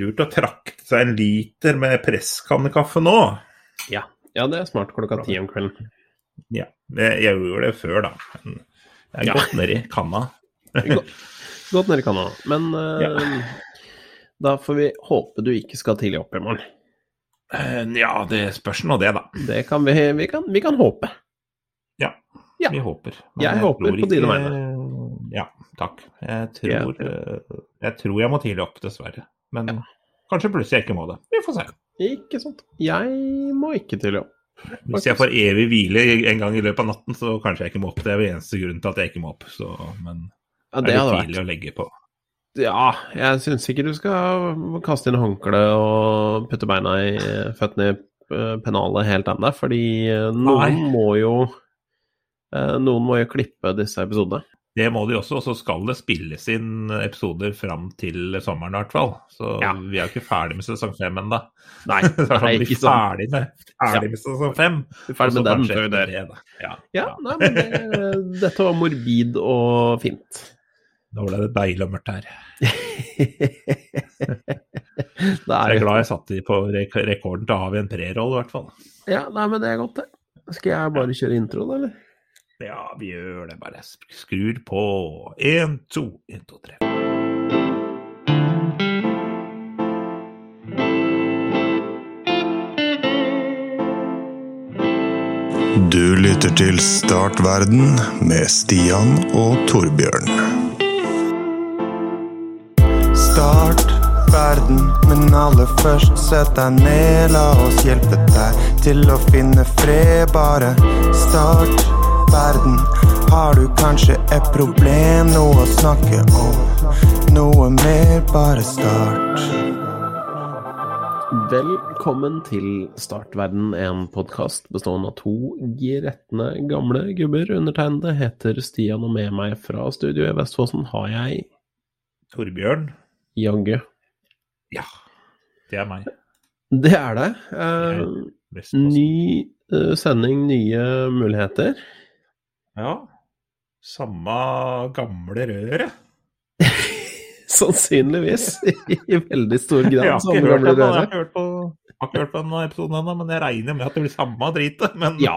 lurt å trakte seg en liter med presskannekaffe nå. Ja. ja, det er smart klokka ti om kvelden. Ja, jeg, jeg gjorde det før, da. Men jeg er Ja. gått ned i kanna. Godt, godt nede i kanna. Men eh, da får vi håpe du ikke skal tidlig opp i morgen. Eh, Ja, det spørs nå det, da. Det kan vi, vi, kan, vi kan håpe. Ja, Ja. vi håper. Jeg håper på dine ikke- Ja, takk. Jeg tror, eh, jeg tror jeg må tidlig opp, dessverre. Men kanskje plutselig jeg ikke må det. Vi får se. Ikke sant. Jeg må ikke tidlig opp. Hvis jeg får evig hvile en gang i løpet av natten, så kanskje jeg ikke må opp. Det er jo eneste grunnen til at jeg ikke må opp. Så, men Ja, det det er litt tidlig å legge på. Ja, jeg syns ikke du skal kaste inn håndkle og putte beina i føttene i eh, pennalet helt ennå, fordi eh, noen Nei. må jo Noen må jo klippe disse episodene. Det må de også, og så skal det spilles inn episoder fram til sommeren i hvert fall. Så Ja. vi er jo ikke ferdig med sesong fem ennå. Nei, nei, ikke sånn. ferdig med, ferdig med sesong fem. Er ferdig med den kanskje det. da. Ja. Ja, nei, men det, dette var morbid og fint. Nå ble det deilig og mørkt her. det Jeg er glad jeg satt i på rekorden til å avgi en preroll, i hvert fall. Ja, nei, men det er godt, det. Skal jeg bare kjøre introen, eller? Ja, vi gjør det. Bare skrur på. Én, to, én, to, tre. Du lytter til Startverden med Stian og Torbjørn. Start verden, men aller først sett deg ned. La oss hjelpe deg til å finne fred. Bare start verden. Har du kanskje et problem, noe å snakke om? Noe mer, bare start. Velkommen til Startverden, en podkast bestående av to gretne gamle gubber. Undertegnede heter Stian, og med meg fra studio i Vestfossen har jeg Torbjørn. Jaggu. Ja, det er meg. Det er det. Eh, ny eh, sending, nye muligheter. Ja. Samme gamle røret. Sannsynligvis. I veldig stor grad. Jeg har ikke hørt den, jeg har hørt på, jeg har ikke hørt på denne episoden ennå, men jeg regner med at det blir samme dritet. Men Ja.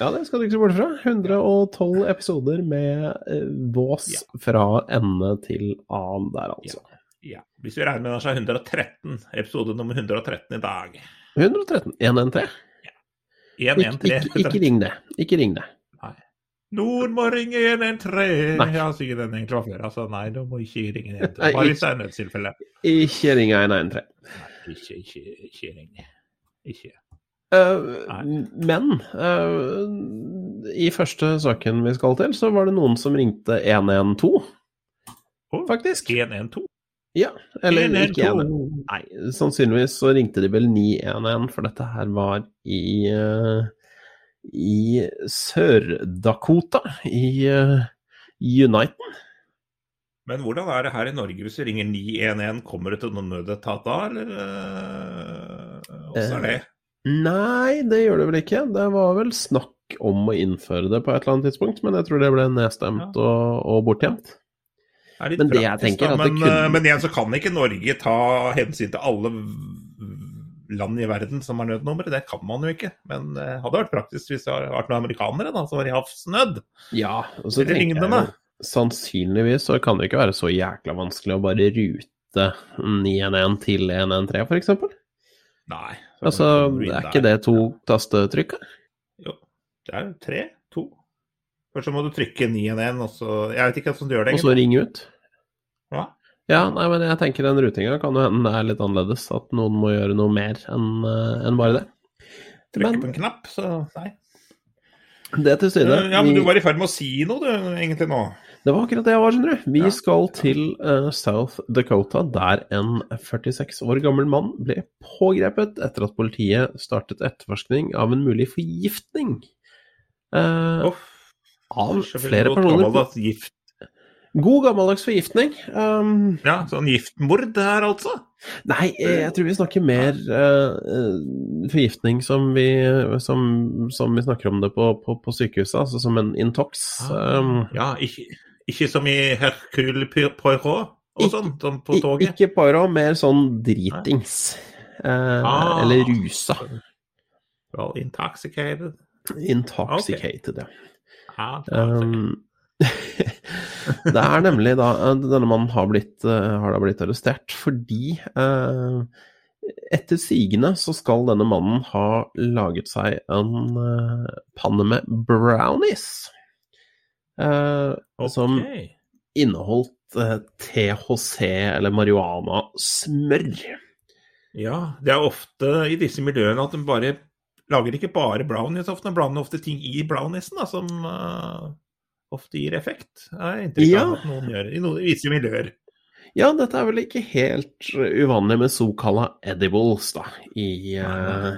ja, det skal du ikke se bort fra. 112 episoder med eh, vås Ja. fra ende til annen der, altså. ja. hvis vi regner med det, så er 113, episode nummer 113 i dag. 113. 113. Ja. 113. ikke, ikke ring det. Ikke ring det. Nord må ringe 113. Nei. Ja, sikkert den egentlig før. Altså, nei, du må ikke ringe 113. Nei, Bare hvis det er nødstilfelle. Ikke ring 113. Nei, Ikke, ikke, ikke ring. Ikke. Uh, men uh, i første saken vi skal til, så var det noen som ringte 112, Å, faktisk. 112. Ja, eller ikke 112. 112. Nei, sannsynligvis så ringte de vel 911, for dette her var i eh, i Sør-Dakota, i uh, Uniten. Men hvordan er det her i Norge hvis du ringer 911? Kommer det til noen nødetat da, eller åssen er det? Nei, det gjør det vel ikke. Det var vel snakk om å innføre det på et eller annet tidspunkt, men jeg tror det ble nedstemt og, og bortgjemt. Men praktisk, da, men, kunne- øh, men igjen så kan ikke Norge ta hensyn til alle land i verden som har nødnummeret. Det kan man jo ikke. Men det hadde vært praktisk hvis det hadde vært noen amerikanere da, som var i havsnød. Ja, og så tenker jeg jo, sannsynligvis så kan det ikke være så jækla vanskelig å bare rute 911 til 113, for eksempel. Nei. Altså, er ikke det to tastetrykk? Jo, det er tre, to. Først så må du trykke 911, og så Jeg vet ikke hvordan du gjør det. Og så ringe ut? Ja. Ja, nei, men jeg tenker den rutinga kan jo hende er litt annerledes. At noen må gjøre noe mer enn en bare det. Trykke Men på en knapp, så nei. det til side. Ja, men du var i ferd med å si noe, du, egentlig nå. Det var akkurat det jeg var, skjønner du. Vi Ja. skal til uh, South Dakota, der en 46 år gammel mann ble pågrepet etter at politiet startet etterforskning av en mulig forgiftning. uh, oh, av flere personer. gammeldags Gift. God gammeldags forgiftning. Um, Ja, sånn giftmord her, altså? nei, eh, jeg tror vi snakker mer eh, forgiftning som vi, som, som vi snakker om det på, på, på sykehuset, altså som en intox. Um, Ja, ikke, ikke som i Hercule Poirot, og sånn, som på toget? Ikke Poirot, mer sånn dritings. Uh, Ah. Eller rusa. Well, intoxicated. Intoxicated, ja. Ja, Um, det er nemlig da eh, Denne mannen har, blitt, eh, har da blitt arrestert fordi eh, etter sigende så skal denne mannen ha laget seg en eh, panne med brownies. eh, Som inneholdt eh, THC eller marihuana-smør. Ja, det er ofte i disse miljøene at de bare lager ikke bare brownies ofte, de blander ofte ting i browniesen da, som ofte gir effekt. Er inntrykk Ja. av at noen gjør i noen, visse miljøer. Ja, dette er vel ikke helt uvanlig med såkalla edibles da, i, uh,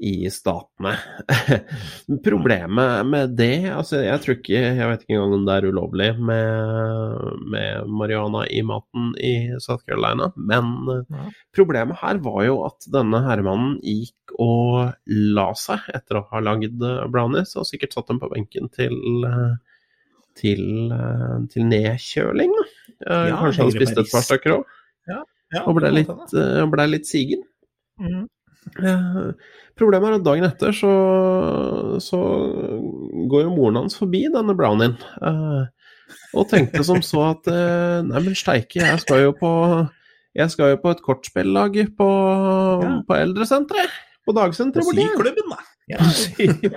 i statene. Problemet med det altså Jeg tror ikke Jeg vet ikke engang om det er ulovlig med, med marihuana i maten i South Carolina, men Ja. problemet her var jo at denne herremannen gikk og la seg etter å ha lagd eh, brownies, og sikkert satt dem på benken til eh, til, eh, til nedkjøling. da. Eh, Ja, Kanskje han spiste et par stykker òg, Ja, og ble litt, eh, ble litt sigen. Mm. Eh, Problemet er at dagen etter så, så går jo moren hans forbi denne brownien. eh, og tenkte som så at eh, nei, men steike, jeg skal jo på jeg skal jo på et kortspillag på, Ja. på eldresenteret. På På dagsenteret borti På syklubben, da. Ja.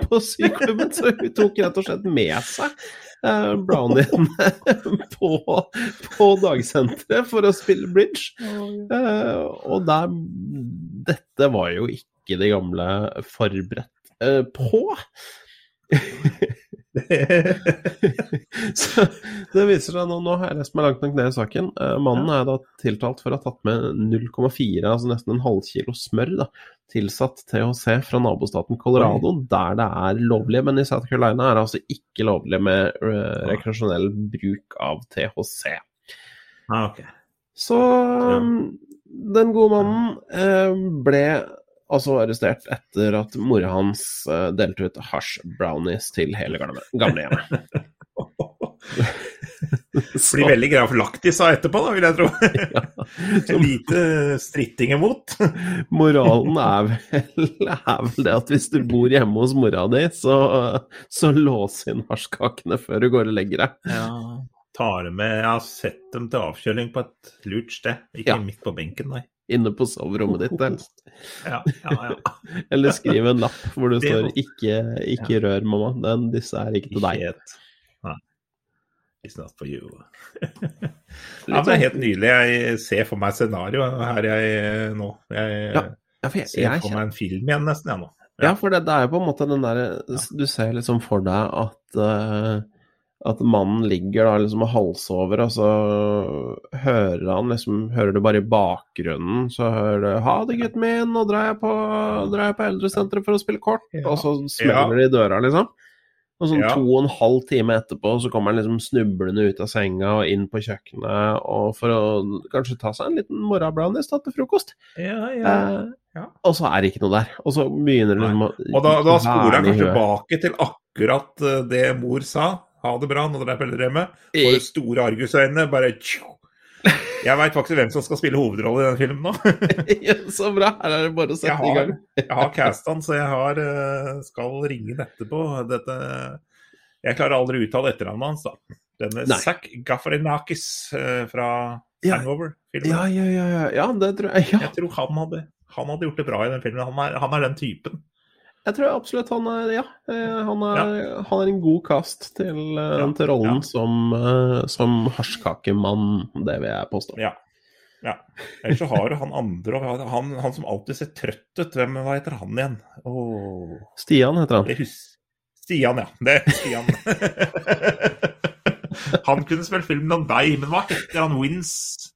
På syklubben, så hun tok rett og slett med seg eh, brownien på, på dagsenteret for å spille bridge. Eh, og der Dette var jo ikke de gamle forberedt eh, på. Så det viser seg nå, nå har jeg lest meg langt nok ned i saken. Eh, mannen er da tiltalt for å ha tatt med 0,4, altså nesten en halvkilo smør, da, tilsatt THC fra nabostaten Colorado, der det er lovlig. Men i South Carolina er det altså ikke lovlig med re rekreasjonell bruk av THC. Ah, okay. Så um, den gode mannen eh, ble altså arrestert etter at mora hans eh, delte ut hasj brownies til hele gamle- gamlehjemmet. Så- Blir veldig greia for laktisa etterpå, da, vil jeg tro. Lite stritting imot. Moralen er vel, er vel det at hvis du bor hjemme hos mora di, så, så lås inn hasjkakene før du går og legger deg. Ja. Tar med Jeg har sett dem til avkjøling på et lurt sted, ikke Ja. midt på benken, nei. Inne på soverommet ditt, helst. Ja, ja, ja. Eller skriv en lapp hvor det står 'ikke, ikke rør, mamma'. Den, disse er ikke til deg. It's not for you. Ja, men det er sånn- helt nydelig. Jeg ser for meg scenarioet her jeg nå. Jeg Ja, for jeg, ser jeg, for meg en film igjen nesten, jeg nå. Ja, for det, det er jo på en måte den derre Du ser liksom for deg at eh, at mannen ligger da liksom og halser over, og så hører han liksom Hører du bare i bakgrunnen, så hører du 'Ha det, gutten min, nå drar jeg på, drar jeg på eldresenteret for å spille kort', Ja. og så smeller det i døra, liksom. Og sånn Ja. to og en halv time etterpå så kommer han liksom snublende ut av senga og inn på kjøkkenet og for å kanskje ta seg en liten morgenbrownies til frokost. Ja, ja. Eh, Ja. Og så er det ikke noe der. Og så begynner det liksom å Og da, da spoler han kanskje tilbake til akkurat eh, det mor sa. Ha det bra når dere er på eldrehjemmet. Og de store argusøynene bare tjo. Jeg veit faktisk hvem som skal spille hovedrolle i den filmen nå. Ja, så bra. Her er det bare å sette sette i gang. jeg har castan, så jeg har, eh, skal ringe den etterpå. Dette, jeg klarer aldri å uttale etternavnet hans, da. Denne Nei. Zack Gaffarinakis eh, fra Ja. Hangover-filmen. Ja, ja, ja, ja. ja, det tror jeg. Ja, Jeg tror han hadde, han hadde gjort det bra i den filmen. Han er, han er den typen. Jeg tror absolutt han er Ja, eh, han er, han er en god cast til, eh, Ja, til rollen ja. som, eh, som hasjkakemann, det vil jeg påstå. Ja. ja. Ellers så har du han andre, han, han som alltid ser trøtt ut. Hvem, hva heter han igjen? Oh. Stian heter han. Stian, ja. Det er Stian. han kunne spilt filmen om deg, men hva heter han? Wins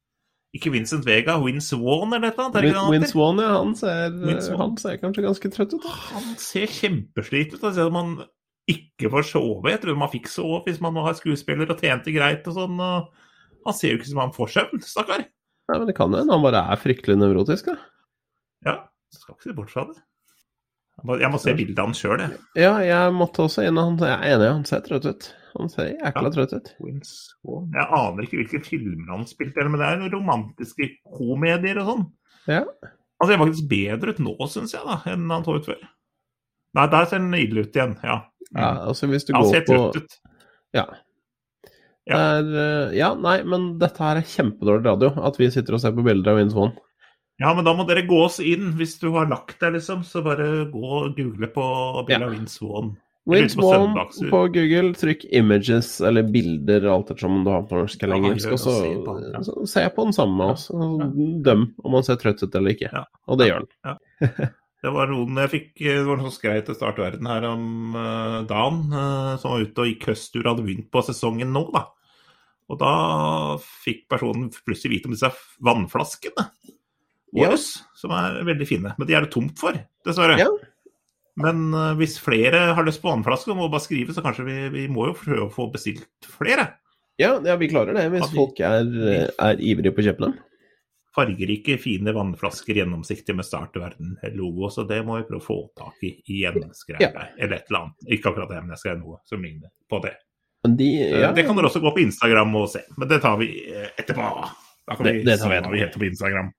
Ikke Vincent Vega, Vince Warn eller noe? Vince heter? Vaughn, ja. Han ser, han ser kanskje ganske trøtt ut. Han ser kjempeslitt ut. Selv som han ikke får sove. Jeg tror man fikk sove hvis man var skuespiller og tjente greit og sånn. og Han ser jo ikke som han får søvn, stakkar. Nei, men det kan hende han bare er fryktelig nevrotisk, da. Ja, skal ikke se bort fra det. Jeg må, jeg må se bildet av han sjøl, jeg. Ja, jeg måtte også inn. Han, jeg er enig, han ser trøtt ut. Han ser jækla Ja. trøtt ut. Jeg aner ikke hvilke filmer han spilte, men det er romantiske komedier og sånn. Ja. Han ser faktisk bedre ut nå, syns jeg, da, enn han så ut før. Nei, der ser han ille ut igjen, ja. ja, altså hvis du Han går ser på trøtt ut. Ja. Ja. Det er, eh, ja, nei, men dette her er kjempedårlig radio. At vi sitter og ser på bilder av Vince Vaughn. Ja, men da må dere gå oss inn. Hvis du har lagt deg, liksom, så bare gå og google på Bella Ja. Vaughn. Vince på på Google, trykk 'images' eller bilder, alt ettersom som du har på norsk eller engelsk, og så, den, ja. så se på den sammen med oss. og Døm om man ser trøtt ut eller ikke. Ja. Og det gjør han. Det var noen jeg fikk Det var noen som skrev til Start Verden her om uh, dagen, uh, som var ute og gikk høstur og hadde begynt på sesongen nå, da. Og da fikk personen plutselig vite om disse vannflaskene Ja. som er veldig fine. Men de er det tomt for, dessverre. Ja. Men uh, hvis flere har lyst på vannflaske og må bare skrive, så kanskje vi, vi må jo prøve å få bestilt flere. Ja, ja, vi klarer det hvis vi- folk er, er ivrige på å kjøpe dem. Fargerike, fine vannflasker, gjennomsiktige med Start Verden-logo. Så det må vi prøve å få tak i igjen, skrev Ja. Eller et eller annet. Ikke akkurat det, men jeg skrev noe som ligner på det. De, Eh, ja, Det kan dere også gå på Instagram og se, men det tar vi eh, etterpå. Da kan Det- vi det tar vi etterpå. vi heter på Instagram.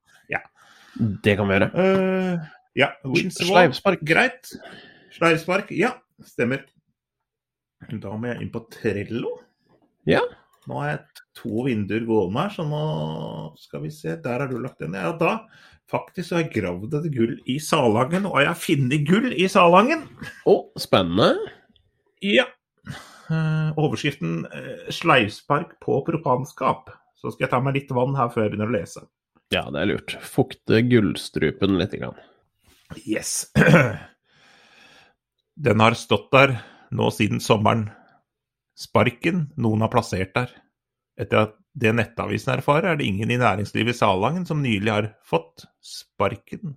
Det kan vi gjøre. Uh, ja. Sleivspark. Greit. Sleivspark, ja, stemmer. Da må jeg inn på Trello. Ja. Nå har jeg to vinduer gående her, så nå skal vi se. Der har du lagt den. Ja, da faktisk har jeg gravd et gull i Salangen, og jeg har funnet gull i Salangen. Å, spennende. Ja. Uh, overskriften uh, 'Sleivspark på propanskap'. Så skal jeg ta meg litt vann her før jeg begynner å lese. Ja, det er lurt. Fukte gullstrupen litt. Grann. Yes. Den har stått der nå siden sommeren. Sparken noen har plassert der. Etter at det Nettavisen erfarer, er det ingen i næringslivet i Salangen som nylig har fått sparken.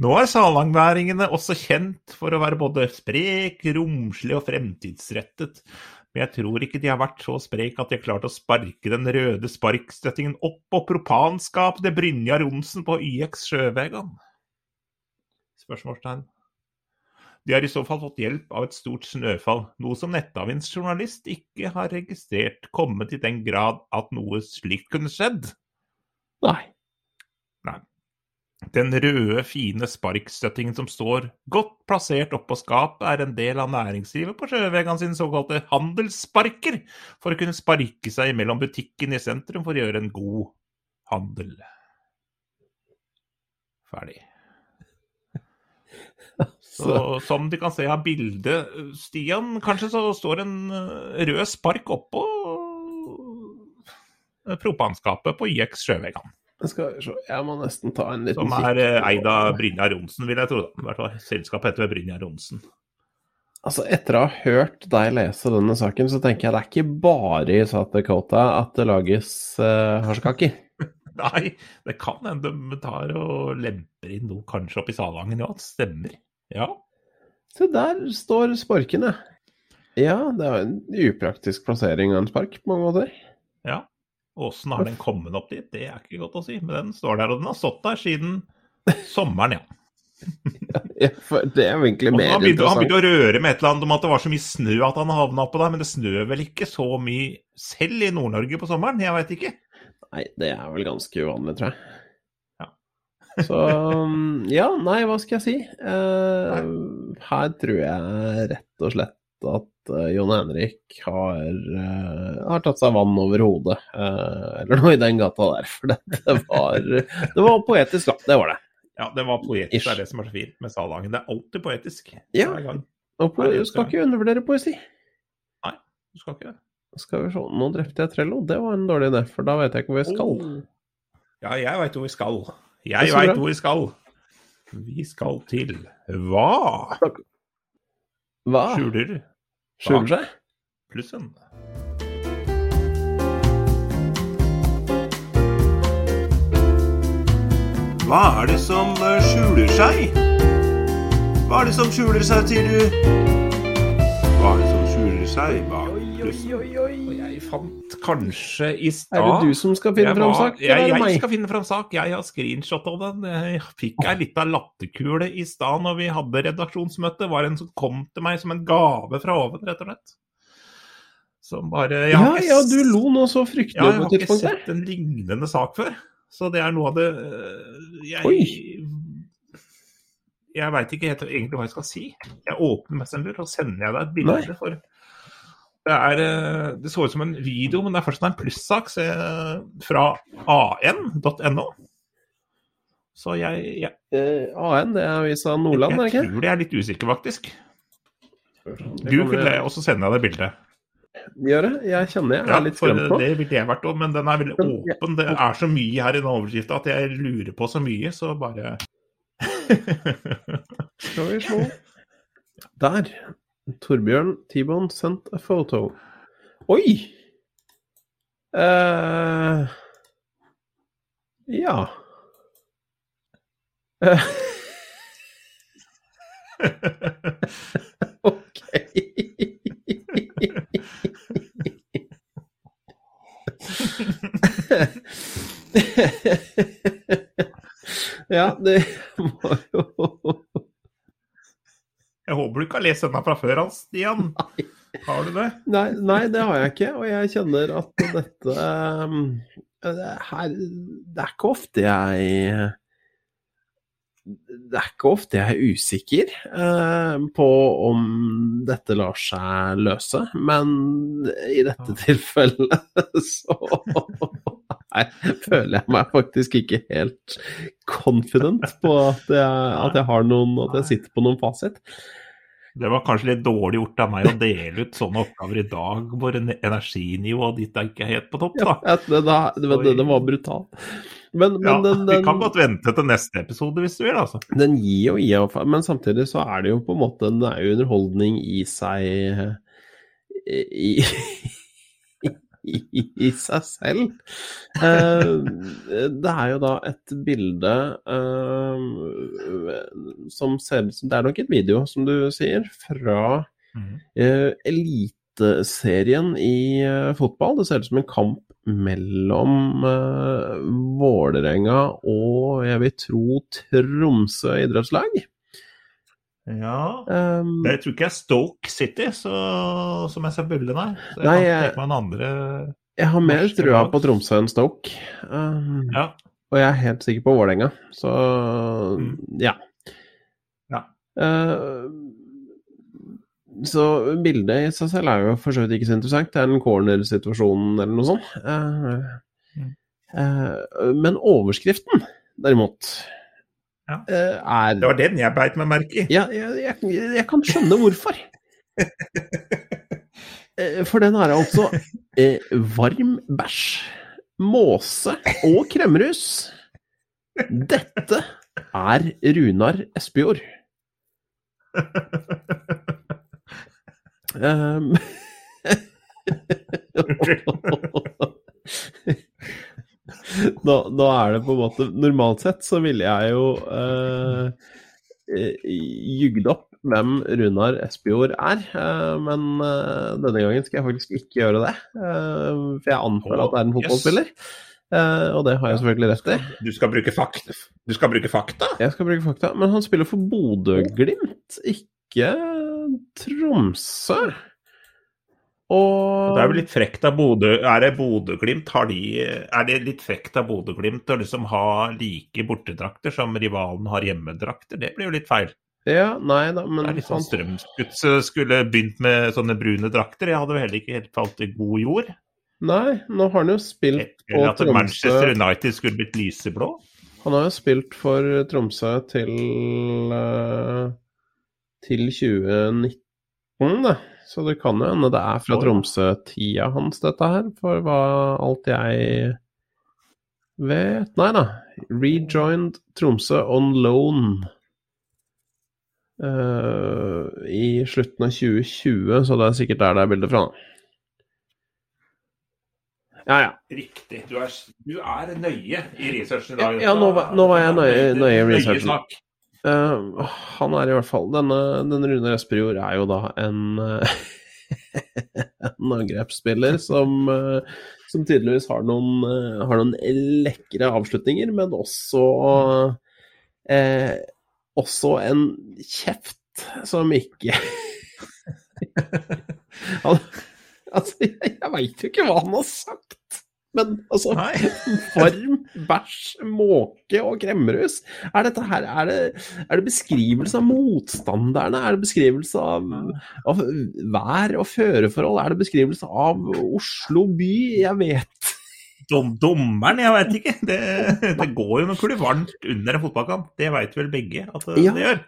Nå er salangværingene også kjent for å være både sprek, romslig og fremtidsrettet. Men jeg tror ikke de har vært så sprek at de har klart å sparke den røde sparkstøttingen opp på propanskapet til Brynjar Johnsen på YX Sjøvegan? Spørsmålstegn. De har i så fall fått hjelp av et stort snøfall, noe som Nettavins journalist ikke har registrert kommet i den grad at noe slikt kunne skjedd. Nei. Nei. Den røde, fine sparkstøttingen som står godt plassert oppå skapet, er en del av næringslivet på Sjøvegan sine såkalte handelssparker, for å kunne sparke seg mellom butikken i sentrum for å gjøre en god handel. Ferdig. Så som du kan se av bildet, Stian, kanskje så står en eh, rød spark oppå eh, propanskapet på IX Sjøvegan. Skal vi se, jeg må nesten ta en liten Som er eh, eid av Brynjar Johnsen, vil jeg tro. I hvert fall selskapet heter Brynjar Johnsen. Altså, etter å ha hørt deg lese denne saken, så tenker jeg det er ikke bare i South Dakota at det lages uh, hasjkaker. Nei, det kan hende de tar og lemper inn noe kanskje oppi Salangen, ja. Det stemmer. Ja. Se, der står sparkene. Ja, det er en upraktisk plassering av en spark på mange måter. ja. Åssen har den kommet opp dit? Det er ikke godt å si. Men den står der, og den har stått der siden sommeren, ja. Ja, det er jo egentlig mer han begynte, han begynte å røre med et eller annet om at det var så mye snø at han havna oppå der, men det snør vel ikke så mye selv i Nord-Norge på sommeren? Jeg veit ikke. Nei, det er vel ganske uvanlig, tror jeg. Ja. Så um, ja, nei, hva skal jeg si? Uh, her tror jeg rett og slett at eh, Jon Henrik har, uh, har tatt seg vann over hodet, uh, eller noe i den gata der. For dette var, det var poetisk, da. Det var det. Ja, det var poetisk. Ish. Det er det som er så fint med Salangen. Det er alltid poetisk. Ja. Og po du skal ikke undervurdere poesi. Nei, Du skal ikke det. Skal vi se, nå drepte jeg Trello. Det var en dårlig idé, for da vet jeg ikke hvor jeg skal. Oh. Ja, jeg veit hvor vi skal. Jeg veit hvor vi skal. Vi skal til hva Hva? skjuler Skjuler seg? plussen? Hva er det som eh, skjuler seg? Hva er det som skjuler seg, sier du? Hva er det som skjuler seg bak bussen. oi, oi. Og jeg fant kanskje i stad Er det du som skal finne fram sak, Jeg, jeg skal finne fram sak. Jeg har screenshot av den. Jeg fikk ei lita latterkule i stad når vi hadde redaksjonsmøte. Det var en som kom til meg som en gave fra oven, rett og slett. Som bare Ja, ikke ja, du lo nå så ja, jeg har ikke sett en lignende sak før. Så det er noe av det øh, Jeg, Oi. jeg veit ikke egentlig hva jeg skal si. Jeg åpner Messenger, og sender jeg deg et bilde. For det, er, øh, det så ut som en video, men det er først en plussak fra an.no. Så jeg, jeg, Eh, AN, det er avisa Nordland, er det jeg tror det er litt usikker, faktisk. Du kommer- vil det, og så sender jeg deg bildet. Gjør det? Jeg kjenner jeg Ja, er litt for skremt nå. det ville jeg vært òg, men den er veldig åpen. Det er så mye her i den overskrifta at jeg lurer på så mye, så bare Skal vi slå Der. Torbjørn T-Bone sent a photo. Oi! Uh, ja. Uh, OK. ja, det var jo Jeg håper du ikke har lest denne fra før, Hans Stian. Har du det? Nei, nei, det har jeg ikke, og jeg kjenner at dette um, det, her, det er ikke ofte jeg Det er ikke ofte jeg er usikker eh, på om dette lar seg løse, men i dette tilfellet så Nei, føler jeg meg faktisk ikke helt confident på at jeg, at jeg har noen At jeg sitter på noen fasit. Det var kanskje litt dårlig gjort av meg å dele ut sånne oppgaver i dag, hvor en- energinivået ditt er ikke helt på topp, Ja, da. det, det, det, det, det var brutal. Men, men Ja, den, vi kan godt vente til neste episode hvis du vil, altså. den gir og gir, Men samtidig så er det jo på en måte Den er jo underholdning i seg i, i, i seg selv. Eh, det er jo da et bilde eh, som ser ut som Det er nok et video, som du sier, fra eh, Eliteserien i fotball. Det ser ut som en kamp mellom uh, Vålerenga og jeg vil tro Tromsø idrettslag. Ja Um, Jeg tror ikke jeg er Stoke City, så, som jeg ser bildene der. Så jeg Nei, kan tenke meg en andre jeg har mer trua på Tromsø enn Stoke. Um, Ja. Og jeg er helt sikker på Vålerenga, så Mm. ja. Ja. Uh, så bildet i seg selv er jo for så vidt ikke så interessant. Det er en corner-situasjon eller noe sånt. Uh, Mm. uh, men overskriften, derimot, Ja. eh, er Det var den jeg beit meg merke i. ja, jeg, jeg, jeg kan skjønne hvorfor. Eh, For den er altså eh, varm bæsj, måse og kremrus. Dette er Runar Espejord. Um, da, nå, er det på en måte Normalt sett så ville jeg jo eh, eh, jugd opp hvem Runar Espejord er, eh, men eh, denne gangen skal jeg faktisk ikke gjøre det. eh, for jeg antar at det er en fotballspiller, eh, og det har jeg selvfølgelig rett i. Du skal bruke fakta? Du skal bruke fakta? Jeg skal bruke fakta, men han spiller for Bodø-Glimt, ikke Tromsø. Og Det er vel litt frekt av Bodø Er det Bodø-Glimt? De Er det litt frekt av Bodø-Glimt å liksom ha like bortedrakter som rivalen har hjemmedrakter? Det blir jo litt feil. Ja, nei da, men Det er litt sånn han- skulle begynt med sånne brune drakter. Jeg hadde vel heller ikke helt falt i god jord. Nei, nå har han jo spilt på Eller at Manchester United skulle blitt lyseblå. Han har jo spilt for Tromsø til eh, til 2019, da. Så det kan jo hende det er fra Tromsø-tida hans, dette her, for hva alt jeg vet Nei da. Rejoined Tromsø on loan. Uh, I slutten av 2020, så det er sikkert der det er bildet fra. da. Ja, ja. Riktig. Du er, du er nøye i researchen i dag. Ja, nå nå var jeg nøye- nøye i researchen. sak. Eh, han er i hvert fall Denne, denne Rune Espejord er jo da en, eh, en angrepsspiller som, eh, som tydeligvis har noen, har noen lekre avslutninger, men også eh, også en kjeft som ikke Han- Altså, jeg, jeg veit jo ikke hva han har sagt. Men altså. Varm, bæsj, måke og kremmerhus. Er dette her Er det, er det beskrivelse av motstanderne? Er det beskrivelse av, av vær og føreforhold? Er det beskrivelse av Oslo by? Jeg vet Dom, dommeren, jeg veit ikke. Det, det går jo noe varmt under en fotballkamp. Det veit vel begge at det, Ja. det gjør.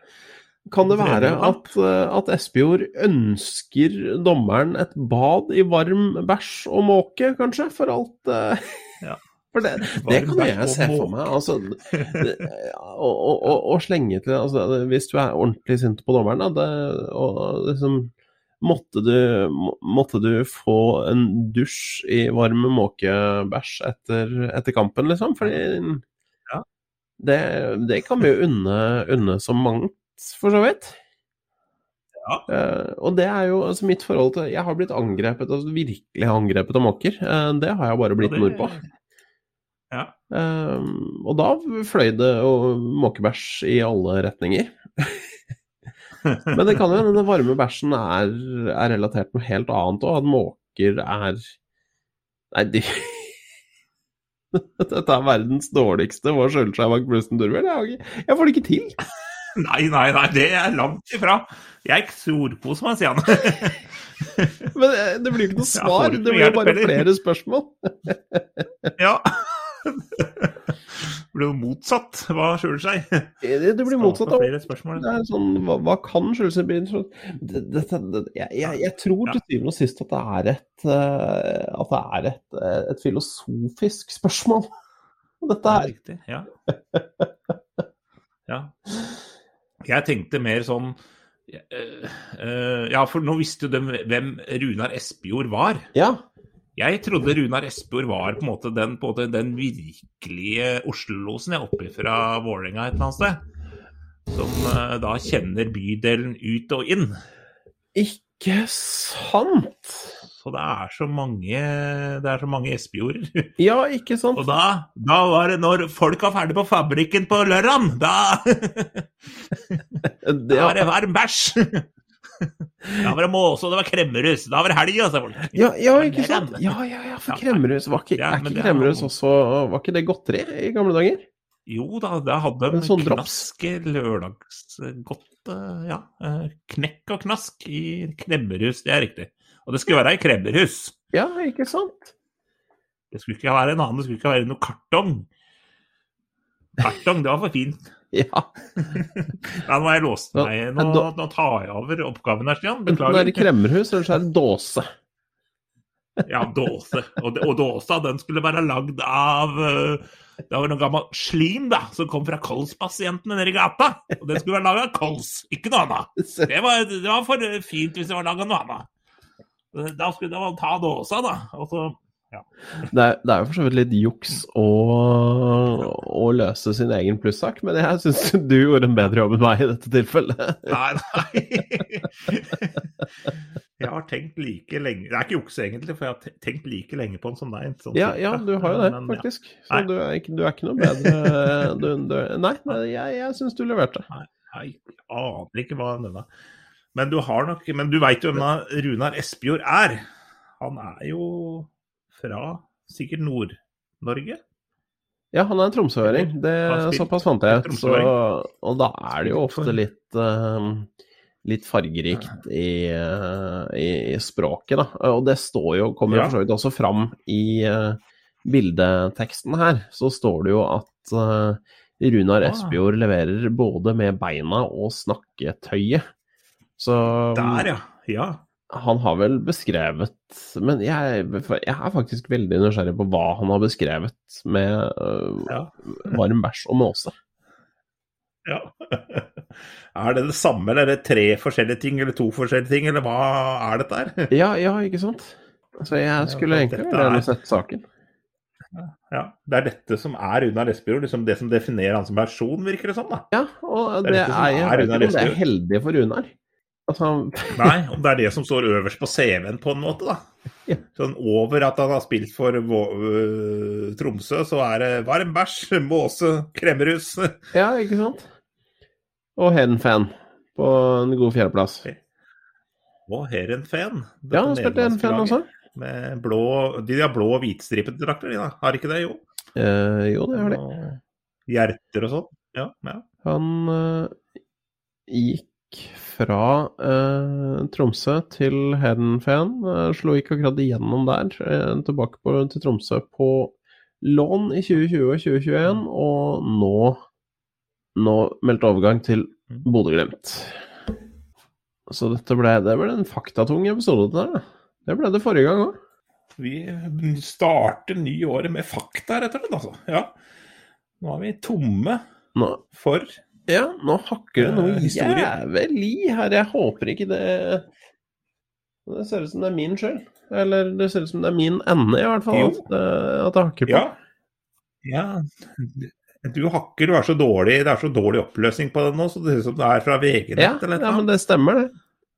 Kan det være at, eh, at Espejord ønsker dommeren et bad i varm bæsj og måke, kanskje? For alt uh... Ja. For det, det kan jeg se for meg. Altså, det, og, og, og, slenge til altså, Hvis du er ordentlig sint på dommeren, da, det, og liksom Måtte du, måtte du få en dusj i varm måkebæsj etter, etter kampen, liksom? Fordi Ja. det, det kan vi jo unne, unne så mangt, for så vidt. Ja. Uh, og det er jo altså mitt forhold til Jeg har blitt angrepet, altså virkelig angrepet av måker. Uh, det har jeg bare blitt Og det- nordpå. Ja. Uh, og da fløy det og måkebæsj i alle retninger. Men det kan jo hende den varme bæsjen er, er relatert noe helt annet òg. At måker er Nei, de Dette er verdens dårligste Hva skjuler seg bak Brusten Durwell? Jeg, jeg får det ikke til. Nei, nei, nei, det er langt ifra. Jeg storkoser meg, sier han. Men eh, det blir jo ikke noe svar. ikke Det blir jo bare flere spørsmål. ja. Det blir jo motsatt. Hva skjuler seg? Det, det blir motsatt. Det er sånn, hva, hva kan skjule seg? Det, det- det- Jeg, jeg, jeg tror til syvende og sist at det er et, eh, at det er et, eh, et filosofisk spørsmål. Dette dette Det er er riktig, ja. ja. Jeg tenkte mer sånn eh, eh, Ja, for nå visste jo de hvem Runar Espejord var. Ja. Jeg trodde Runar Espejord var på en måte den, på en måte den virkelige Oslo-losen jeg oppe fra Vålerenga et eller annet sted. Som eh, da kjenner bydelen ut og inn. Ikke sant? Så det er så mange, det er så mange Espejorder. Ja, ikke sant? Og da, da var det når folk var ferdig på fabrikken på lørdag, da Da var det varm bæsj! Da var det måse, og det var kremmerhus. Da var det helg, altså. folk. ja, ja, ikke sant? Ja, ja, ja, for kremmerhus var ikke, Er ikke er kremmerhus også Var ikke det godteri i gamle dager? Jo da, det hadde de sånn knask lørdagsgodt Ja. eh, Knekk og knask i kremmerhus, det er riktig. Og det skulle være ei kremmerhus. Ja, ikke sant? Det skulle ikke være en annen, det skulle ikke være noe kartong. Kartong, det var for fint. Ja. Nei, nå har jeg låst meg. Nå, nå tar jeg over oppgaven her, Stian. Enten er det Beklager. kremmerhus, eller så er det dåse. Ja, dåse. Og, og dåsa, den skulle være lagd av eh, Det var noe gammel slim da, som kom fra kolspasientene nede i gata. Og den skulle være laga av kols, ikke noe annet. Det var, det var for fint hvis det var laga noe annet. Da skulle man ta dåsa, da. Og så Det er, det er jo for så vidt litt juks å, å løse sin egen plussak, men jeg syns du gjorde en bedre jobb enn meg i dette tilfellet. Nei, nei. Jeg har tenkt like lenge Det er ikke juks, egentlig, for jeg har tenkt like lenge på en sånn deg. Sånn Ja, ja, du har jo det, Men, ja. faktisk. Så du er, ikke, du er ikke noe bedre du, du, Nei, nei jeg, jeg syns du leverte. Nei, Jeg aner ikke hva denne Men du har nok Men du veit jo hvem Runar Espejord er. Han er jo fra sikkert Nord-Norge. Ja, han er en tromsøring. Det, såpass fant jeg ut. Og da er det jo ofte litt uh, Litt fargerikt i, uh, i, i språket, da. Og det står jo, kommer jo for så vidt også fram i uh, bildeteksten her. Så står det jo at eh, Runar Ah. Espejord leverer både med beina og snakketøyet. Så Der, ja. Ja. han har vel beskrevet Men jeg, jeg er faktisk veldig nysgjerrig på hva han har beskrevet med øh, Ja. varm bæsj og måse. ja. Er det det samme, eller er det tre forskjellige ting, eller to forskjellige ting, eller hva er dette her? Ja, ja, ikke sant? Så jeg skulle ja, egentlig gjerne er- sett saken. Ja, Det er dette som er Runar Lesbjord, liksom det som definerer han som person, virker det som. da. Ja, og Det det er, er, jeg er det er heldig for Runar. Altså, Nei, om det er det som står øverst på CV-en på en måte, da. Ja. Sånn over at han har spilt for øh, Tromsø, så er det varm bæsj, måse, kremmerhus. ja, ikke sant? Og Hedenfen på en god fjerdeplass. Og Herenfen. Ja, han spilte Herenfen også. Med blå, de har blå og hvitstripete drakter, de da. Har ikke det, jo? Eh, jo, det har de. Og hjerter og sånn. Ja, ja. Han uh, gikk fra eh, Tromsø til Hedenfen. Uh, slo ikke akkurat igjennom der. eh, tilbake på, til Tromsø på lån i 2020 og 2021, og nå, nå meldt overgang til Bodø-Glimt. Så dette ble, det ble en faktatung episode. Der, da. det ble det forrige gang òg. Vi starter nyåret med fakta, rett og slett. Altså. Ja. Nå er vi tomme Nå, for ja, nå hakker det noe Eh, historie. jævlig her. Jeg håper ikke det Det ser ut som det er min skyld. Eller det ser ut som det er min ende, i hvert fall. At, det, at det hakker på. Ja. ja. Du hakker, du er så dårlig, det er så dårlig oppløsning på det nå, så det ser ut som det er fra VG-nett Ja, eller ja, men det stemmer, det.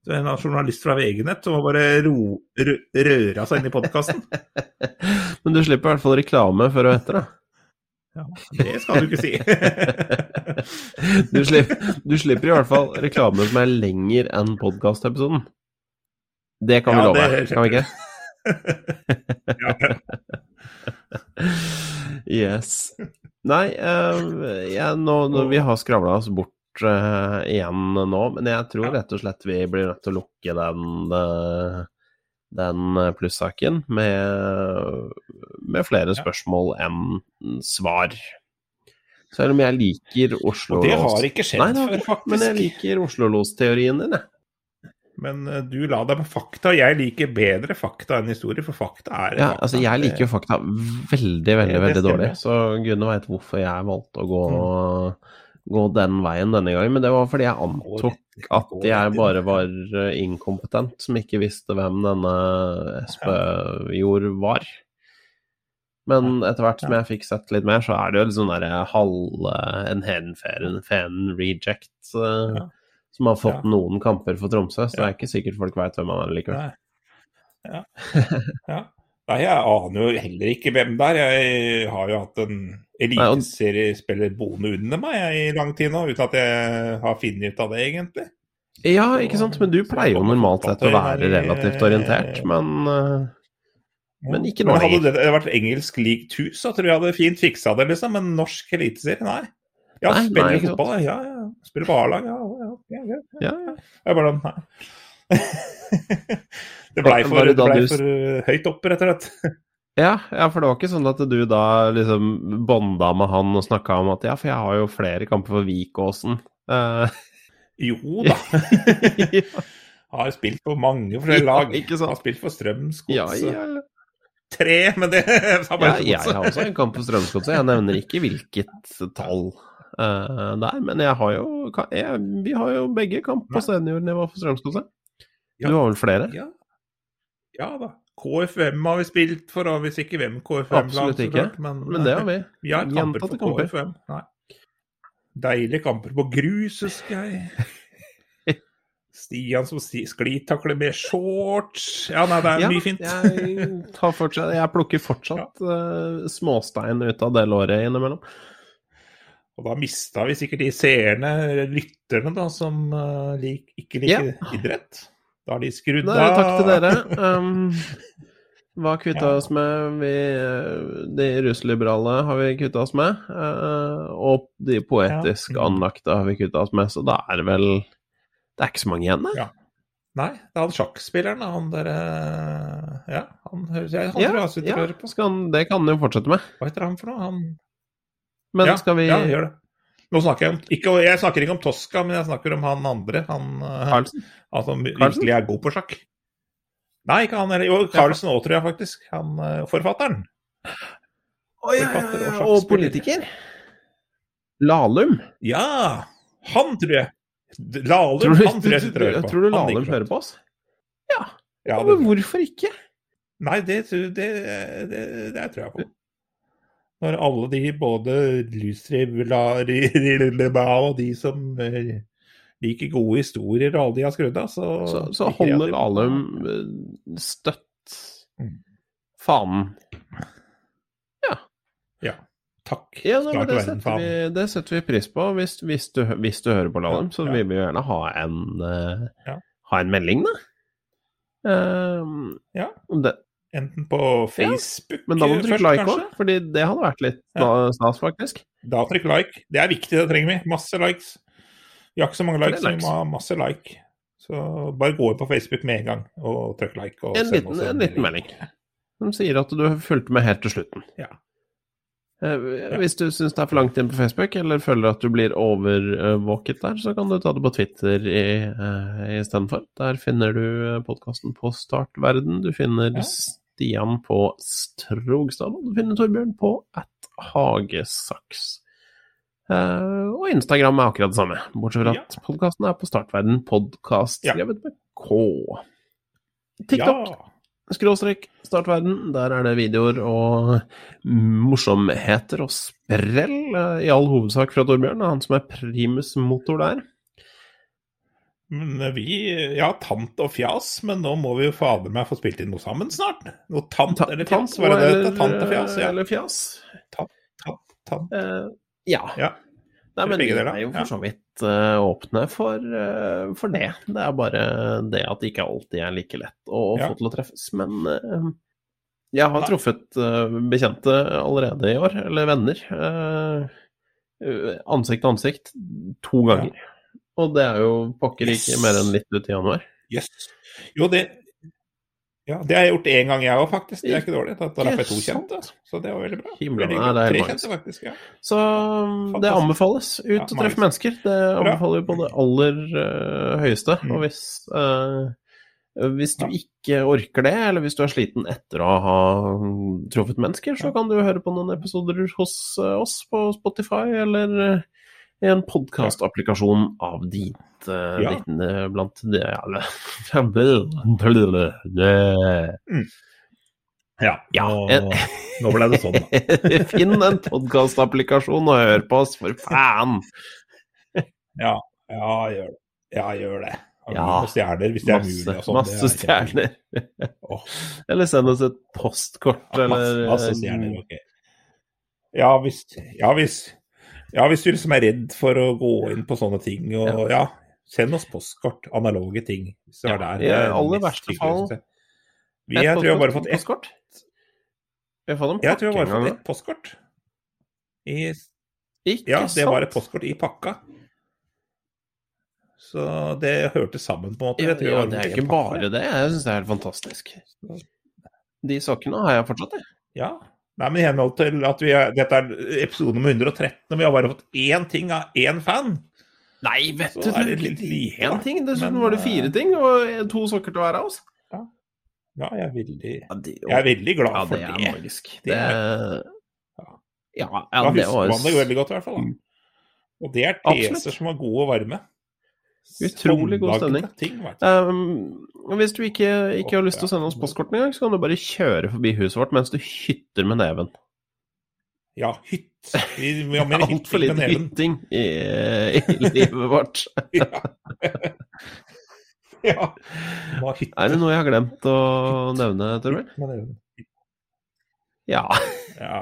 Du er en journalist fra VG-nett som har bare ro, rø, røra seg inn i podkasten. Men du slipper i hvert fall reklame før og etter, da. Ja, det skal du ikke si. Du slipper, du slipper i hvert fall reklame som er lenger enn podkastepisoden. Det kan vi Ja, love, det- kan vi ikke? Yes. Nei, uh, ja, nå, nå, vi har skravla oss bort uh, igjen nå, men jeg tror rett og slett vi blir nødt til å lukke den, eh, den plussaken med, med flere spørsmål enn svar. Selv om jeg liker Oslo Og det har ikke skjedd Nei, da, før, faktisk. men jeg liker Oslo-los-teorien din, jeg. Men eh, du la deg på fakta. Jeg liker bedre fakta enn historie, for fakta er Ja, fakta. altså jeg liker jo fakta veldig, veldig, veldig dårlig. Så gudene veit hvorfor jeg valgte å gå, gå den veien denne gangen. Men det var fordi jeg antok at jeg bare var eh, inkompetent som ikke visste hvem denne Espejord var. Men etter hvert som jeg fikk sett litt mer, så er det jo litt sånn derre halv En hen reject eh, som har fått noen kamper for Tromsø, så det er ikke sikkert folk veit hvem han er likevel. Ja. ja. Nei, jeg aner jo heller ikke hvem det er. Jeg har jo hatt en eliteseriespiller boende under meg i lang tid nå, uten at jeg har funnet ut av det, egentlig. Ja, ikke sant, men du pleier jo normalt sett å være relativt orientert, men eh, Men ikke nå hadde det vært engelsk league two, så tror jeg hadde fint fiksa det, liksom. Men norsk eliteserie, nei. Ja, Nei, spiller nei, fotball, ja. ja. Spiller på A-lag, ja. ja, ja, ja. ja, ja. Jeg bare nei. det blei for, det ble for uh, høyt opp, rett og slett. Ja, ja, for det var ikke sånn at du da liksom bonda med han og snakka om at ja, for jeg har jo flere kamper for Vikåsen. Uh... Jo da. ja, Har spilt på mange forskjellige Ja, lag. ikke sant? Har spilt for Strømsgodset. ja, ja. Tre, men det ja, jeg har også en kamp for Strømsgodset. Jeg nevner ikke hvilket tall uh, der, men jeg har jo jeg, Vi har jo begge kamp på seniornivå for Strømsgodset. Ja. Du har vel flere? Ja. Ja da. KFM har vi spilt for, og hvis ikke hvem KFM Absolutt ikke. men, Men det har vi. vi har kamper for kamper. KFM. Nei. Deilige kamper på grus, husker jeg. Stian som sklitakler med shorts. Ja, nei, det er Ja, mye fint. jeg, tar fortsatt, jeg plukker fortsatt eh, småstein ut av det låret innimellom. Og da mista vi sikkert de seerne, lytterne, da, som uh, lik, ikke liker Ja. idrett. Da har de skrudd av. takk til dere. Um, hva kvitta Ja. oss med? Vi, eh, de russliberale har vi kvitta oss med. eh, og de poetisk. Mm. anlagte har vi kvitta oss med, så da er det vel Det er ikke så mange igjen, da. Ja. Nei, det er han sjakkspilleren, han derre Ja, han høres jeg Han Ja, tror jeg og ja, hører på. skal han, det kan han jo fortsette med. Hva heter han for noe? Han Men skal vi Ja, gjør det. Nå snakker jeg om ikke, Jeg snakker ikke om Tosca, men jeg snakker om han andre. Han, eh, han som Carlsen? virkelig er god på sjakk. Nei, ikke han heller. Jo, Carlsen òg, tror jeg faktisk. Han eh, forfatteren. Ja, Forfatter og og politiker? Lahlum? Ja! Han tror jeg. Lahlum, Tror du, han tror jeg sitter og hører på. tror du Lahlum hører på oss? Ja, Ja, det, men hvorfor ikke? nei, det, det, det, det tror jeg på. Når alle de, både Lustribla og de som liker gode historier og alle de har skrudd av, så Så, så holder Valum eh, støtt Mm. fanen. Ja. Takk. Ja, nei, det, setter vi, det setter vi pris på. Hvis, hvis, du, hvis du hører på Lahlum, så Ja, ja. vil vi gjerne ha en, uh, Ja. ha en melding, da. Um, Ja. det, Enten på Facebook men da må du trykke like òg, fordi det hadde vært litt Ja. stas, faktisk. Da trykk like. Det er viktig, det trenger vi. Masse likes. Vi har ikke så mange likes, så vi må ha masse like. Så bare gå inn på Facebook med en gang og trykk like. Og En liten, en, en liten melding som sier at du fulgte med helt til slutten. Ja. Eh, Hvis du syns det er for langt inn på Facebook, eller føler at du blir overvåket der, så kan du ta det på Twitter i, istedenfor. Der finner du podkasten på Startverden. Du finner Ja. Stian på Strogstad, og du finner Torbjørn på at Hagesaks. Uh, og Instagram er akkurat det samme, bortsett fra Ja. at podkasten er på Startverden Podkast, Ja. med K. TikTok Ja. skråstrek startverden. Der er det videoer og morsomheter og sprell, uh, i all hovedsak fra Torbjørn. Han som er primus motor der. Men vi Ja, tant og fjas, men nå må vi jo fader meg få spilt inn noe sammen snart. Noe tant Ta- eller fjas, var det det eller- het? Tant og fjas? Ja. Eller fjas. Tant, tant. Eh, ja. Ja. Nei, men vi er jo for så vidt uh, åpne for, uh, for det. Det er bare det at det ikke alltid er like lett å Ja. få til å treffes. Men uh, jeg har truffet bekjente allerede i år, eller venner. ansikt til ansikt to ganger. Og det er jo pokker ikke Yes. mer enn litt ut i januar. Yes. Jo, det ja, det har jeg gjort én gang, jeg òg, faktisk. Det er ikke dårlig. Da da jeg to kjente. Så det var veldig bra. Himmelen Veldig nei, er kjente, faktisk. ja. Så um, det anbefales. Ut Ja, og treffe mennesker. Det anbefaler vi på det aller uh, høyeste. Mm. Og hvis, uh, hvis du Ja. ikke orker det, eller hvis du er sliten etter å ha mm, truffet mennesker, så kan du høre på noen episoder hos uh, oss på Spotify, eller en podkastapplikasjon av ditt eh, Ja. ditt, blant de alle Ja, Ja, nå, ble det sånn, da. Finn en podkastapplikasjon og hør på oss, for faen! Ja, ja gjør det. Ja, gjør det. Ja, stjerner, hvis det er Masse, mulig. Og sånn, masse er stjerner. Eller send oss et postkort, ja, masse, eller masse stjerner, ok. Ja, hvis, ja, hvis, ja, hvis du liksom er redd for å gå inn på sånne ting, og ja, send oss postkort. Analoge ting. Hvis det Ja, var der. i er aller verste fall. Vi, jeg tror jeg bare har fått ett Jeg tror jeg bare har fått ett postkort. I. Ikke ja, det var et postkort i pakka. Så det hørte sammen, på en måte. Ja, det er ikke bare det. Jeg syns det er helt fantastisk. De sakene har jeg fortsatt, jeg. Ja. Nei, men i henhold til at vi er, dette er episode nummer 113, og vi har bare fått én ting av én fan. Nei, vet Så du, er det litt én ting. Dessuten var det fire eh, ting, og to sokker til hver av oss. Ja, jeg er veldig, jeg er veldig glad ja, for det det. er magisk. Det Det er- Ja, ja, Da husker man det veldig godt, i hvert fall. Da. Og det er teser som var gode og varme. Utrolig god stemning. Ting. Um, hvis du ikke, ikke har lyst til å sende oss postkortene engang, så kan du bare kjøre forbi huset vårt mens du hytter med neven. Ja, hytt. Vi, vi har mer Altfor hytting lite med litt hytting i, i livet vårt. Ja. ja. Er det noe jeg har glemt å nevne, Torbjørn? Ja. Ja.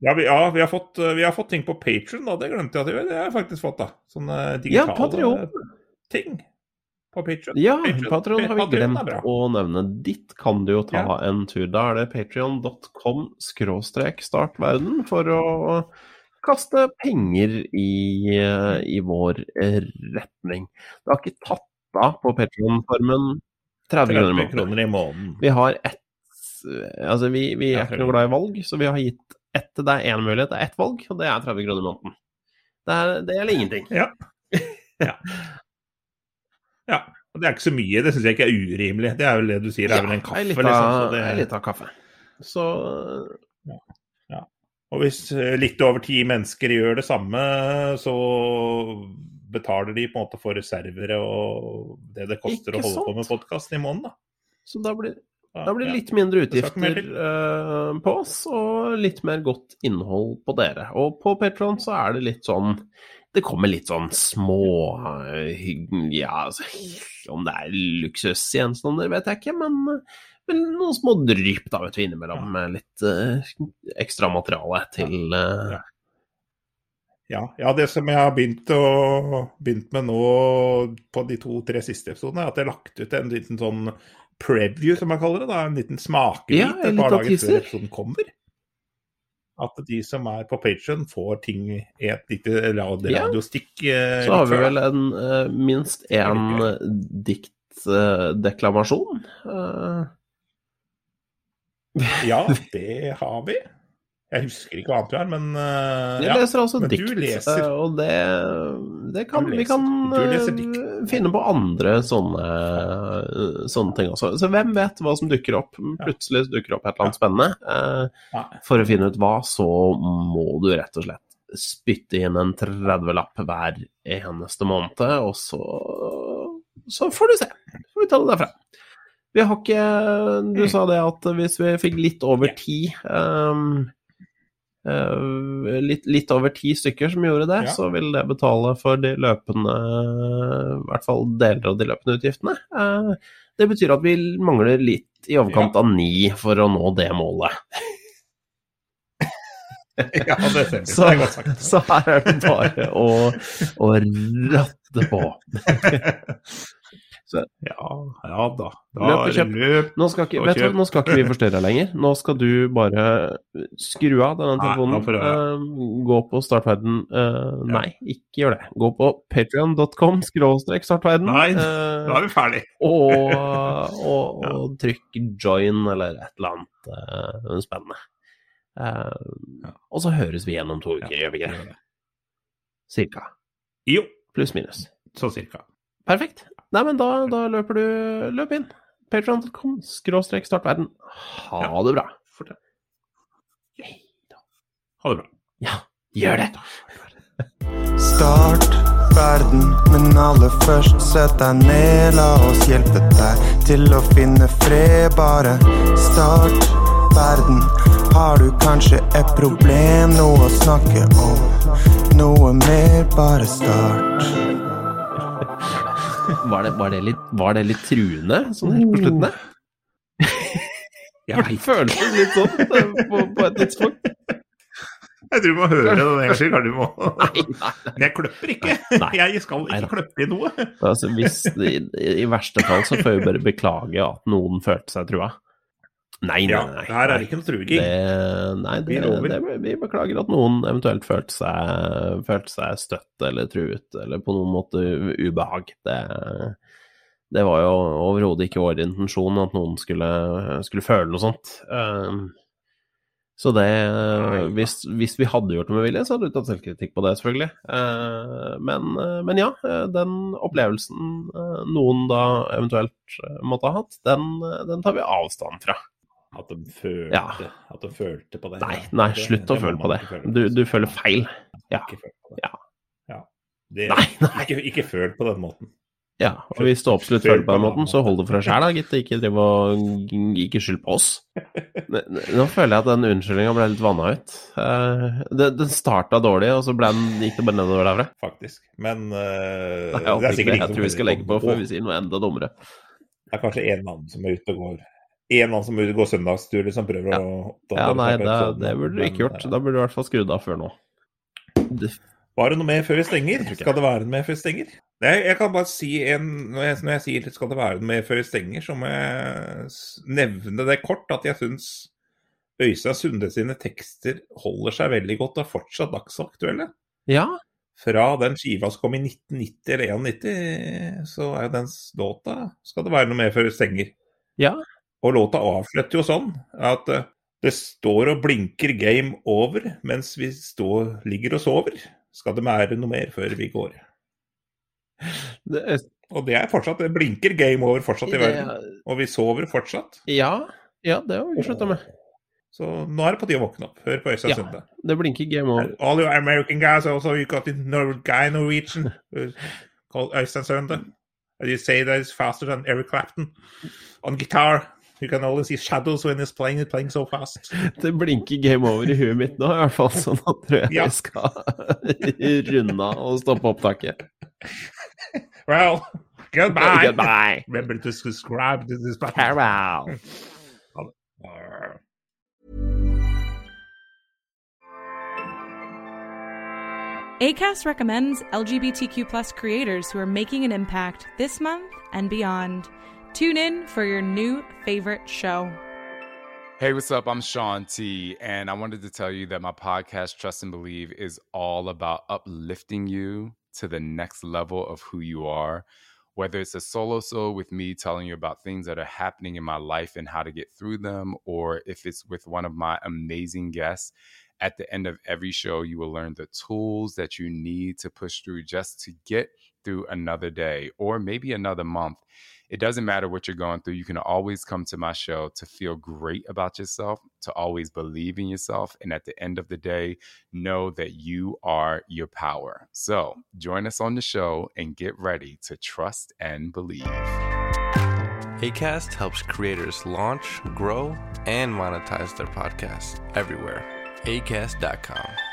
Ja vi, ja, vi har fått, vi har fått ting på Patrion, da. Det glemte jeg at jeg Det har jeg faktisk fått, da. Sånne Ja, digitale Patreon. ting på Patrion. Ja, Patreon. Har vi glemt å nevne. Dit kan du jo ta Ja. en tur. Da er det patrion.com skråstrek startverden for å kaste penger i, eh, i vår eh, retning. Det har ikke tatt av på Patrion-formen 30 kroner i 30 måneden. kroner i måneden. Vi har ett Altså, vi, vi er ikke noe glad i valg, så vi har gitt ett Det er én mulighet, det er ett valg, og det er 30 kroner i måneden. Det er, det gjelder ingenting. Ja. ja. ja. Og det er ikke så mye. Det syns jeg ikke er urimelig. Det er vel det du sier, det er vel en kaffe, liksom. Ja, det, ei lita kaffe. Så ja. og hvis eh, litt over ti mennesker gjør det samme, så betaler de på en måte for reservere og det det koster Ikke å holde på med podkasten i måneden, da. Så da blir, Ja, da blir det litt mindre utgifter uh, på oss, og litt mer godt innhold på dere. Og på Patron så er det litt sånn det kommer litt sånn små uh, Ja, altså, om det er luksusgjenstander, vet jeg ikke, men, men noen små drypp da, vet du, innimellom med litt uh, ekstra materiale til eh, Ja. Ja, ja, det som jeg har begynt, å, begynt med nå på de to-tre siste episodene, er at jeg har lagt ut en liten sånn preview, som man kaller det. da, En liten smakebit Ja, et par dager før episoden kommer. At de som er på Patreon får ting i et lite radiostikk. Ja. eh, Så har vi vel en, eh, minst én diktdeklamasjon. Uh, Ja, det har vi. Jeg husker ikke annet du er, men uh, jeg ja. leser altså men du dikt, leser. eh, og det, det kan, Du vi kan eh, finne på andre sånne, eh, sånne ting også. Så hvem vet hva som dukker opp? Plutselig dukker opp et eller annet spennende. Eh, For å finne ut hva, så må du rett og slett spytte inn en 30-lapp hver eneste måned, og så, så får du se. Så får vi ta det derfra. Vi har ikke Du sa det at hvis vi fikk litt over ti eh, litt, litt over ti stykker som gjorde det, Ja. så vil det betale for de løpende I hvert fall deler av de løpende utgiftene. Eh, det betyr at vi mangler litt i overkant av ni for å nå det målet. ja, det stemmer. Så, det er godt sagt. så her er det bare å, å ratte på. Ja, ja da. da Løp kjøp. Løp. Nå skal, ikke, du, nå skal ikke vi forstyrre deg lenger. Nå skal du bare skru av denne telefonen. Nei, uh, Eh, gå på startverden. Uh, Nei, ikke gjør det. Gå på patrion.com skråstrek startverden. Nei, eh, Da er vi ferdig. og, og, og trykk join eller et eller annet spennende. Og så høres vi igjen om to uker, gjør vi ikke det? Cirka. Jo, Pluss minus. så cirka. Perfekt. Nei, men da, da løper du Løp inn. Patreon.com skråstrek startverden. Ha Ja. det bra. Fortell. Ha det bra. Ja, gjør det. Start verden, men aller først sett deg ned. La oss hjelpe deg til å finne fred. Bare start verden. Har du kanskje et problem, noe å snakke om? Noe mer, bare start. Var det, var det, litt, var det litt truende sånn helt på slutten der? Jeg, føltes litt sånn eh, på, på et tidspunkt. jeg tror du må høre det en gang til. du må. Nei, nei. Men jeg kløpper ikke. Jeg skal ikke kløppe i noe. Altså, hvis, i, I verste fall så får vi bare beklage at noen følte seg trua. Nei, nei, Ja, nei. her er det ikke noe truging. Nei, det, Vi det, vi beklager at noen eventuelt følte seg, følte seg støtt eller truet eller på noen måte ubehag. Det, det var jo overhodet ikke vår intensjon at noen skulle, skulle føle noe sånt. Um, så det hvis, hvis vi hadde gjort det med vilje, så hadde vi tatt selvkritikk på det, selvfølgelig. Uh, men, men ja, den opplevelsen uh, noen da eventuelt måtte ha hatt, den, den tar vi avstand fra. At de følte, Ja. at de følte på det. Nei, nei, slutt å føle på det. Du, du føler feil. Ja. Ikke. Ja. Ja. Det, Nei, nei. Ikke, ikke føl på den måten. Ja, og hvis du absolutt føler på den måten, så hold det for deg sjæl, da, gitt. Ikke ikke skyld på oss. Nå føler jeg at den unnskyldninga ble litt vanna ut. Eh, Den starta dårlig, og så ble den, gikk det bare nedover derfra. faktisk. Men uh, Nei, det er sikkert jeg ingen tror vi skal legge på før vi sier noe enda dummere. Det er kanskje en mann som er ute og går En annen som er gå søndagstur, liksom prøver Ja. å Ja, nei, det, det burde du ikke gjort. eh, Da burde du i hvert fall skrudd av før nå. Var det noe mer før vi stenger? Skal det være noe mer før vi stenger? Nei, jeg kan bare si en Når jeg, når jeg sier skal det være noe mer før vi stenger, så må jeg nevne det kort at jeg syns Øystein Sunde sine tekster holder seg veldig godt og er fortsatt dagsaktuelle. ja, Fra den skiva som kom i 1990 eller 91, så er jo den låta Skal det være noe mer før vi stenger? ja. Og låta avslutter jo sånn at eh, det står og blinker game over mens vi står, ligger og sover. Skal det være noe mer før vi går? Det, er- Og det er fortsatt, det blinker game over fortsatt i verden. Og vi sover fortsatt. ja, ja, det har vi slutta med. Så nå er det på tide å våkne opp. Hør på Øystein Ja. Sunde. Det blinker game over. All you American guys also, you got in guy Norwegian called Øystein Sunde. And you say that it's faster than Eric Clapton on guitar. You can only see shadows when he's playing it playing so fast. Det blinker game over i huet mitt nå, i hvert fall. Så nå tror jeg Ja. vi skal runde av og stoppe opptaket. Well, goodbye. Goodbye. Remember to subscribe to this button. Farewell. ACAST recommends LGBTQ plus creators who are making an impact this month and beyond. Tune in for your new favorite show. Hey, what's up? I'm Sean T, and I wanted to tell you that my podcast, Trust and Believe, is all about uplifting you to the next level of who you are. Whether it's a solo show with me telling you about things that are happening in my life and how to get through them, or if it's with one of my amazing guests, at the end of every show, you will learn the tools that you need to push through just to get through another day or maybe another month. It doesn't matter what you're going through. You can always come to my show to feel great about yourself, to always believe in yourself. And at the end of the day, know that you are your power. So join us on the show and get ready to trust and believe. ACAST helps creators launch, grow, and monetize their podcasts everywhere. ACAST.com.